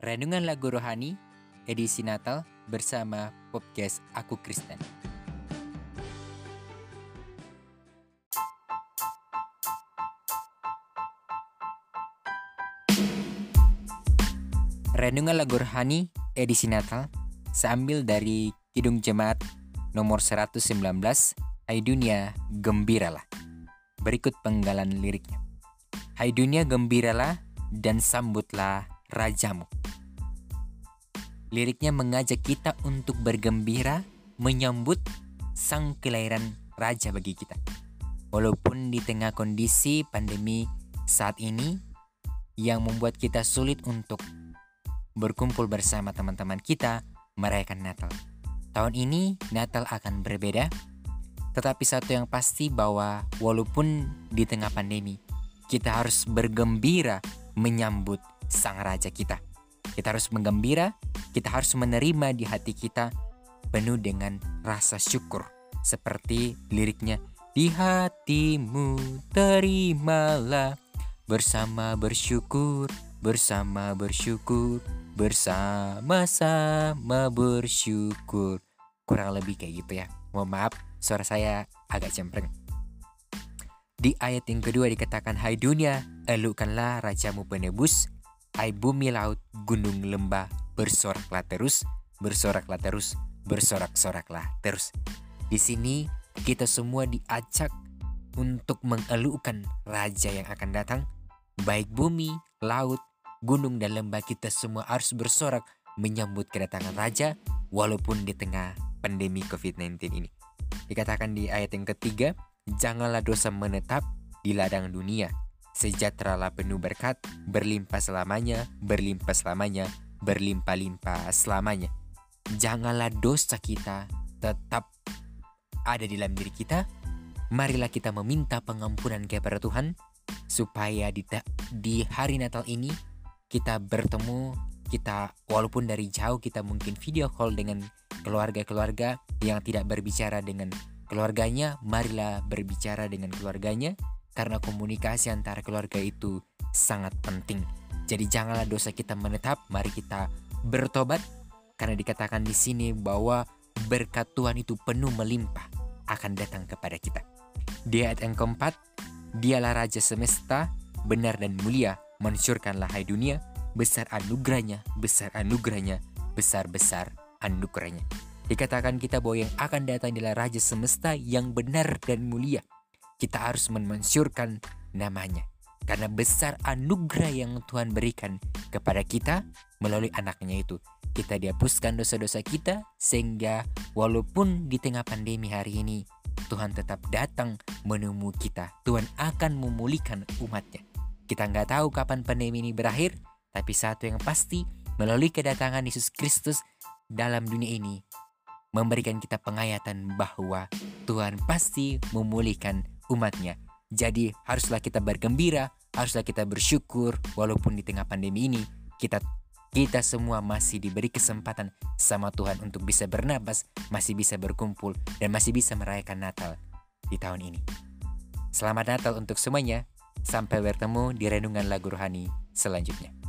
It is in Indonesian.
Renungan Lagu Rohani, edisi Natal bersama podcast Aku Kristen. Renungan Lagu Rohani, edisi Natal, seambil dari Kidung Jemaat nomor 119, Hai Dunia, Gembiralah. Berikut penggalan liriknya. Hai dunia gembiralah dan sambutlah rajamu. Liriknya mengajak kita untuk bergembira menyambut sang kelahiran raja bagi kita. Walaupun di tengah kondisi pandemi saat ini yang membuat kita sulit untuk berkumpul bersama teman-teman kita merayakan Natal. Tahun ini Natal akan berbeda, tetapi satu yang pasti bahwa walaupun di tengah pandemi, kita harus bergembira menyambut sang raja kita. Kita harus menggembira, kita harus menerima di hati kita penuh dengan rasa syukur. Seperti liriknya, di hatimu terimalah bersama bersyukur, bersama bersyukur, bersama-sama bersyukur. Kurang lebih kayak gitu ya. Mohon maaf, suara saya agak cempreng. Di ayat yang kedua dikatakan, Hai dunia, elukkanlah rajamu penebus, Hai bumi laut, gunung lembah, bersoraklah terus, bersoraklah terus, bersorak-soraklah terus. Di sini kita semua diajak untuk mengeluhkan raja yang akan datang. Baik bumi, laut, gunung dan lembah kita semua harus bersorak menyambut kedatangan raja walaupun di tengah pandemi COVID-19 ini. Dikatakan di ayat yang ketiga, janganlah dosa menetap di ladang dunia Sejahteralah penuh berkat, berlimpah selamanya, berlimpah selamanya, berlimpah-limpah selamanya. Janganlah dosa kita tetap ada di dalam diri kita. Marilah kita meminta pengampunan kepada Tuhan supaya di, di hari Natal ini kita bertemu, kita walaupun dari jauh kita mungkin video call dengan keluarga-keluarga yang tidak berbicara dengan keluarganya, marilah berbicara dengan keluarganya karena komunikasi antara keluarga itu sangat penting. Jadi janganlah dosa kita menetap, mari kita bertobat karena dikatakan di sini bahwa berkat Tuhan itu penuh melimpah akan datang kepada kita. Di ayat yang keempat, dialah Raja semesta, benar dan mulia, mensyurkanlah hai dunia, besar anugerahnya, besar anugerahnya, besar-besar anugerahnya. Dikatakan kita bahwa yang akan datang adalah Raja semesta yang benar dan mulia kita harus memansyurkan namanya. Karena besar anugerah yang Tuhan berikan kepada kita melalui anaknya itu. Kita dihapuskan dosa-dosa kita sehingga walaupun di tengah pandemi hari ini Tuhan tetap datang menemui kita. Tuhan akan memulihkan umatnya. Kita nggak tahu kapan pandemi ini berakhir, tapi satu yang pasti melalui kedatangan Yesus Kristus dalam dunia ini memberikan kita penghayatan bahwa Tuhan pasti memulihkan umatnya. Jadi haruslah kita bergembira, haruslah kita bersyukur walaupun di tengah pandemi ini kita kita semua masih diberi kesempatan sama Tuhan untuk bisa bernapas, masih bisa berkumpul dan masih bisa merayakan Natal di tahun ini. Selamat Natal untuk semuanya. Sampai bertemu di renungan lagu rohani selanjutnya.